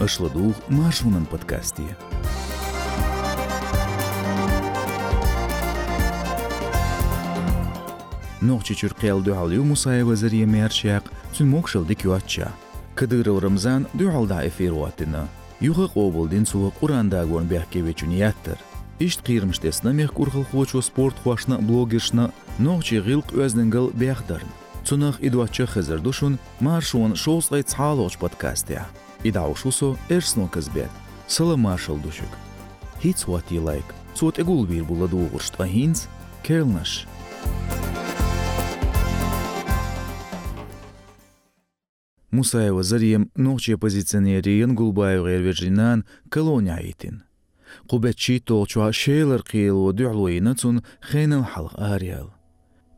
Ашладух Машунан подкасте. Нохчи чурқел дуалю Мусаева вазирия мершяк цун мокшал дикюатча. Кадыров Рамзан дуалда эфируатина. Юха қобылдин суы Құранда гон бяхкевичунияттыр. Ишт қирмштесна мех курхал хочу спорт хуашна блогершна нохчи гилк өзненгал бяхдарн. Цунах идвача хазар душун маршун шоусгай цаалоч Ида ушусо эрсно кызбет. Салама шылдушук. Hiç what you like. Суот эгул бир була дугуршт. А хинс келнаш. Мусаева Зарием ногче позиционериен Гулбаев эрвержинан колония айтин. Кубетчи толчуа шейлер кыйлу дюлуинацун хейнал халг ариал.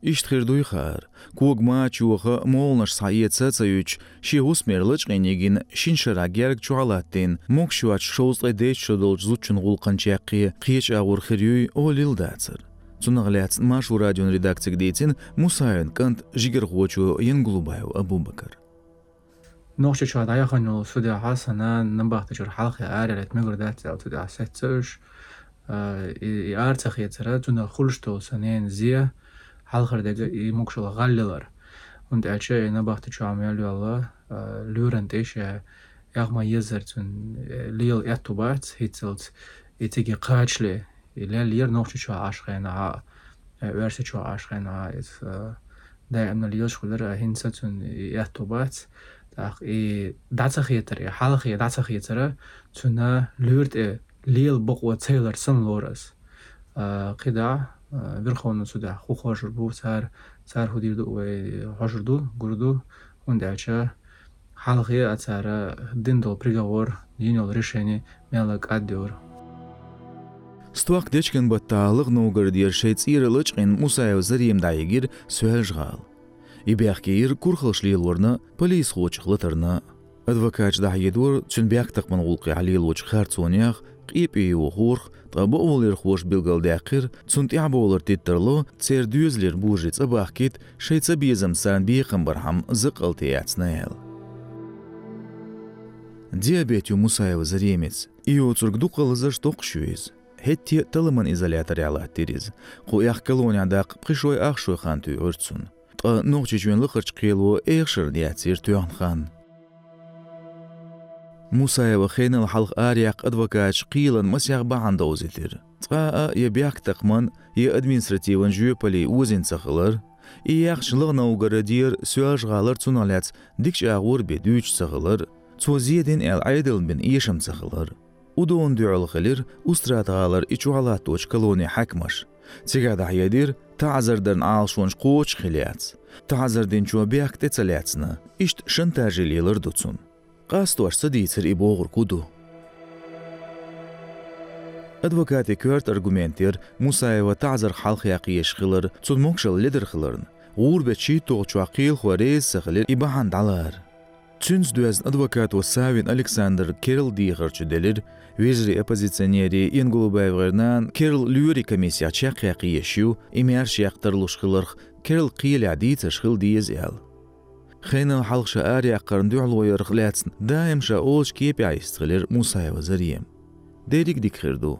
آريال ишт хирдуй хар куг ма чуха молнаш саиет цацаюч ши усмерлыч генегин шиншара герг чуалаттин мок шуач шоузле деч шодол зучун гулканчаки кич агур хирюй олил дацер Цунагляц машу радион редакцик дейтин Мусаевин кант жигер хочу Янглубаев Абубакар. نوخش شاد عيا خنو سودي حسنا نبغت تجر حلقة عارلت مقر دات أو تدع ستش يارتخ يترى تنا خلشتو سنين زيه ხალხარდა იმოქშოლა ღალილარ und elçe ena baxdı çamiyal yolla lürent eşe yağma yezertun lil etubart hitzelt etige qaçli ile lir noxçu çu aşqena verse çu aşqena is da emna lil şular hinsatun etubart dach e datsa xetere halxe datsa xetere tuna lürt lil boqwa taylor sun loras qida верховна суда хухошур бу сар сар худирду ва хошурду гурду ундача халқи ацара диндол приговор диндол решение мелак аддиор Стуак дечкен баттаалык ноугардир шейцир лычкин Мусаев зарим дайгир сөәжгал. Ибяхкир курхылшлил ворна полис хочыклытырна. Адвокат дахедур чүнбяк тақман гулқи алил воч харцонях ипи ухур табоолер хош билгалдақир цунтиаболер титтерло цердюзлер бужица бахкит шейца безам санбиқым бархам зықалтияцнаел диабетю мусаева заремец ио цургдуқалыза штоқшуиз хетти талыман изоляториала тириз қуяқ колониядақ қишой ақшой хан түйірцун қа ноқчичуен лықырчқилу эқшир диацир тюанхан мусаева хейнал халх ариак адвокат қилан масяқ баанда озитир. Цаа я бяк тақман, я административан жүйепали узин сахылар, е яқшылық наугары дейір сөәж ғалар цуналец, дикш ағур бедуч сахылар, цозиеден әл айдылмен ешім сахылар. Удуон дюал хилир, устрат ғалар ичу алатуч колони хакмаш. Цигада ядир, тазардан алшонш қоч Та Тазарден чуа бяк тецалецна, ишт шынтажелилар дуцун. قاستۆ سەدیتر ئیبۆ ڕکود و ئەدوەکاتی کرد ئەرگومنتێر موسایەوە تازر حڵخیاقی یشخیلر چون لدر خلرن غور بەچی تۆچواقیل خوارێز سەخلێر ئیبەهانداڵەر. چونج دوێزن ئەدوەکاتەوە ساوین ئەلکسساندر کرل دیغەرچ دەلر وێژری ئەپەزیسەنیێری ئینگڵوبایڤێرنان کرل لوێری کەمیسیا چاقیاقی یەشی و ئیمیار شیاقتەر لوشخلرخ کرل قیلعدی تەشخل دیز ئێڵ. خينا حلق شارع قرن دعلو يرخلاتن دايم شاولش كيب يعيستغلر موسى وزريم ديريك ديك خردو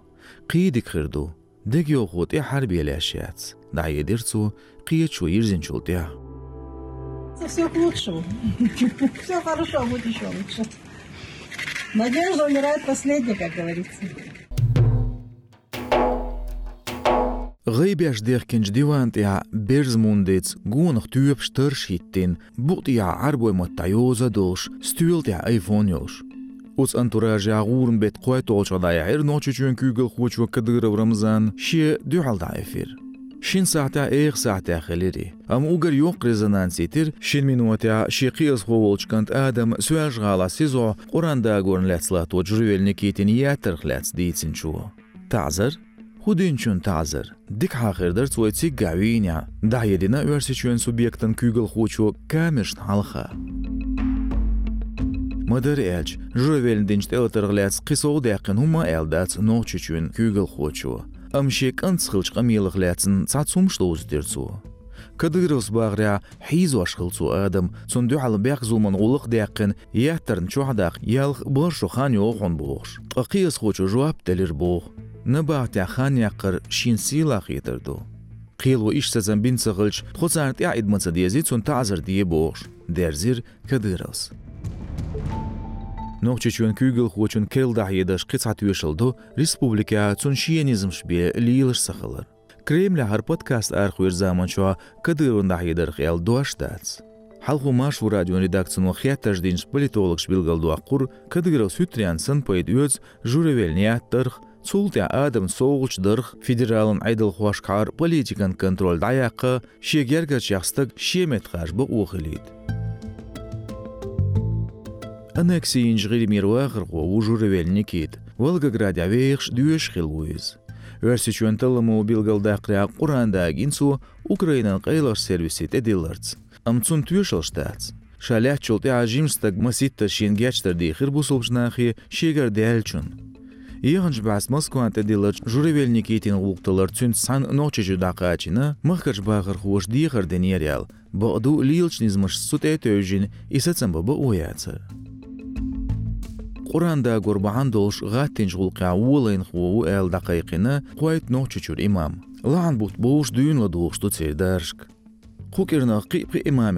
قي ديك خردو ديك يوخوت إيه حربي الأشيات دعي ديرتو قيت شو يرزن شولتيا Все к лучшему. Все хорошо, будет еще лучше. Надежда умирает последней, как говорится. غيبيش ديركنج ديوان تيا بيرز مونديتس غونخ تيوب شترشيتين بوت يا عربو متايوزا دوش ستيول تيا ايفون يوش Уц антуража агурн бет қой толча да яир ночи чүн күгэл хуч ва кадыр рамзан ши дюхал да эфир. Шин саата эйх саата хелири. Ам угар йоқ резонанситир шин минуатя ши қиыз ховолчкант адам суяж гала сизо Quranda горн лецла то жрювельни китин ятер хлец дейтсин чуо. Тазар Худин чун тазыр. Дик хахырдыр цойци гавиня. Да едина верси чун субъектан күгел хочу камешн халха. Мадыр элч, жövелдинч телтыргляц қисоу дәқин хума элдац нохчу чун күгел хочу. Амшек анцхылч қамилыгляцын цацумшло уздерцу. Кадырос багря хизу ашхылцу адам, цун дюхал бяк зулман улық дяқын, яхтарн чухдақ ялх боршу хан йохон боғш. Қиыз хочу жуап делир боғ набаътяхан яқир шинсила қидирду қилу ишсазан бинцағилч хуцарт яидмаца диязицун таъзир диебош дерзир кадирас Ногчечун күйгіл хуачун келдах едаш қицат вешылду республика цун шиенизмшбе лилыш сахылыр. Кремля хар подкаст архуир заманчуа кадырындах едаш хел дуаштац. Халху машу радион редакцияну хиатташ динш политологш билгалдуа құр кадырыл сүтриянсын поэд өз журевелния тұрх Цултя адам соғылч дырх федералын айдыл хуашқар политикан контроль даяқы шегергі жақстық шемет қажбы оқылид. Анексиин жғiri мируағыр ғо ұжыры вәліне кет, Волгоград авейхш дүйеш хил уйыз. Өрсічуен тылымы билгалдақря Құранда агинсу Украинан қайлаш сервисет эдиларц. Амцун түйешіл штац. Шалях чулты ажимстаг маситта шенгячтар дейхір бұсылбжнахи шегар дәлчун. Иганж бас Москва тедилер журевельник итин улктылар цүн сан ночи жудақачина махкач бағыр хуш дихар денериал баду лилчнизмыш сут этөжин исацам баба уяца. Quranda gurbahan dolş gattin julqa wulayn xwu el daqiqina qoyt noçu çur imam. Lan but boş düğün la doğuştu çerdarşk. Qukirna qi qi imam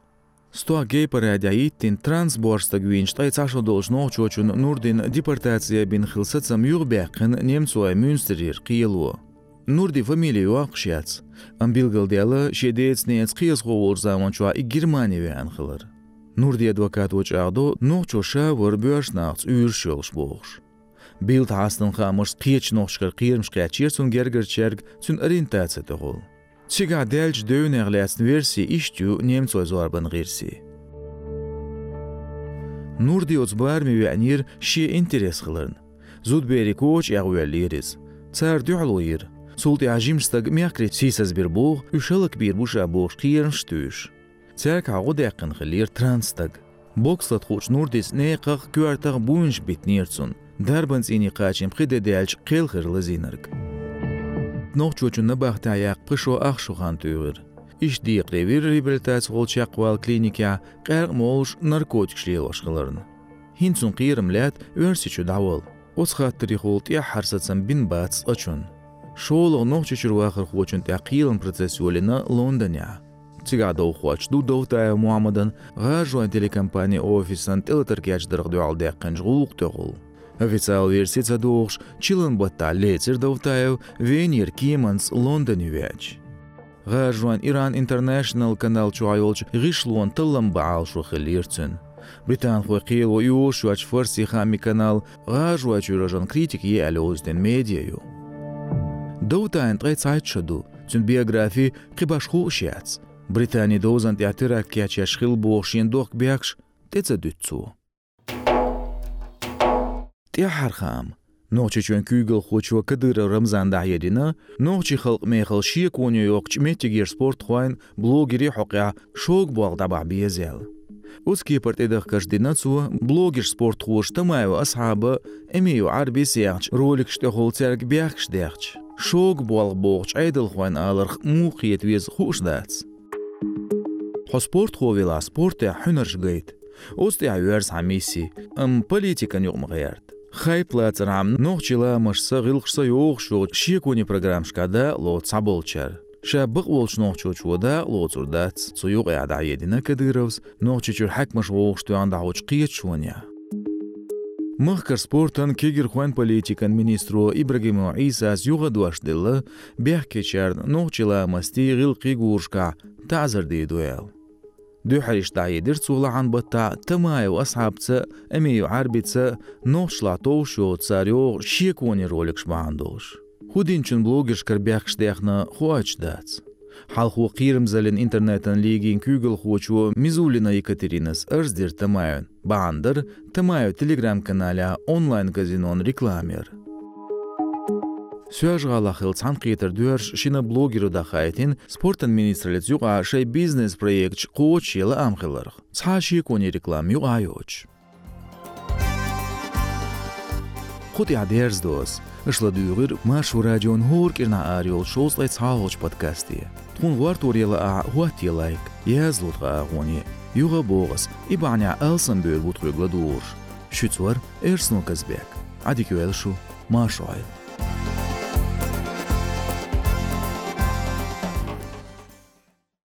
Qila керл шигулq листуулурх. Сто гейпарадяиттин трансборстаг винштай цашо должно чочун нурдин депортация бин хилсацам юрбяқын немцуа мюнстерир қиелуо. Нурди фамилию ақшияц. Амбилгал дела шедец нец қиез ғовур заманчуа и Германия анхылыр. Нурди адвокат очағдо ноқчо шавыр бөшнақц үйір шолш боғш. Билд хастын хамырс қиеч ноқшқыр қиырмш қиячерсун гергерчерг цун ориентация тоғыл. Чига дэлж дөөнэглэс верси иштю немцой зорбан гирси. Нурди оцбар ми вянир ши интерес хылын. Зуд бери коч ягвеллирис. Цар дюлуир. Султи ажимстаг мякри сисас бир буг, ушалак бир буша буг кирн штүш. Цак агу дэкын хылир транстаг. Бокслат хуч нурдис нэках кюартаг буинш битнирцун. Дарбанс ини качим хиде дэлж кыл хырлы зинарг. noch чучун на бахтаяк пышо ахшухан түйгір. Иш диқ ревир реабилитация голчак вал клиника қәрг молш наркотик шлел ашқыларын. Хинцун қиырым ләт өрсичу давыл. Оц хаттыри холт я харсатсан бин бац ачун. Шоолог noch чучур вахыр хочун тя қиылын процессуолина Лондоня. Цигада ухуач ду довтая Муамадан ғажуан телекомпания офисан телетаркяч дырық дуал дәққен жғулуқ тоғыл. Официал версия дугш чилан бата лецер довтаев венер киманс Лондон вяч. Гажван Иран Интернешнл канал чуайолч гишлуан тыллам баал шу хилирцен. Британ хуакил о юш вач фарси хами канал гажва чуражан критик е алозден медиаю. Довтайн трей цайтшаду, цун биографии қибаш хушяц. Британи дозан театрак кяча шхил бошин дох бякш, теца те ҳархам ноҳчи чун күйгил хучва кадыра рамзан даҳядина ноҳчи хилқ мехил шиек вонёёқ чметигер спорт хуайн блогери ҳоқя шок боғдаба биезел ӯз кипр тедах каждина цува блогер спорт хушта маева асҳаба эмею арби сеахч ролик штехол церк бяхш дехч шок болғ боғч айдил хуайн алырх муқиет вез хуш хо спорт хувела спорте ҳунарш гайд ӯз теа юарс ҳамиси ам политикан юғмғиярд хай плацрам нохчила мышса гылхса ёхшу шикуни программшкада лоца болчар шаббық волш нохчучвода лотурда суюк яда едина кадыровс. Нохчичур хакмыш воохштуянда очкиет шуня. Мыхкар спортын кегер хуан политикан министру Ибрагиму Иса аз юға дуашдылы бях кечарн нохчила масти гыл гуршка. Тазыр дейдуэл. دوێ حەریشتایی درچوڵە عن بە تا تەمایە و ئەسحابچە ئەمێ و عربیچە نۆشڵاتۆ و شۆچاریۆ شیەکۆنی ڕۆلێکشماندۆش. خودین چون بلۆگشکر بێخشتێخنە خواچدات. حالخۆ قیرم زەلن ئینتەرنێتەن لێگین کوگل خۆچوە میزولینە یکەترینەس ئەرز دیر تەمایەن بەعاندر تەمایە تەلگرام کەنالە онлайн казинон рекламер рекламер. Сөж ғалақыл цанқетір дүрш шина блогеру да хайтин спортын министрлет юға шай бизнес проект қоч елі амқылырық. Цаши кони реклам юға айоч. Худ ядерз дос. Ышла дүйгір машу радион хор кирна ариол шослай цаалоч подкасти. Тхун вар торела а хуат елайк. Язлутға ағони. Юға боғыз. Ибаня алсан бөл бұтқыгла дур. Шүцвар Эрснул Казбек. Адикюэл шу. Машуай.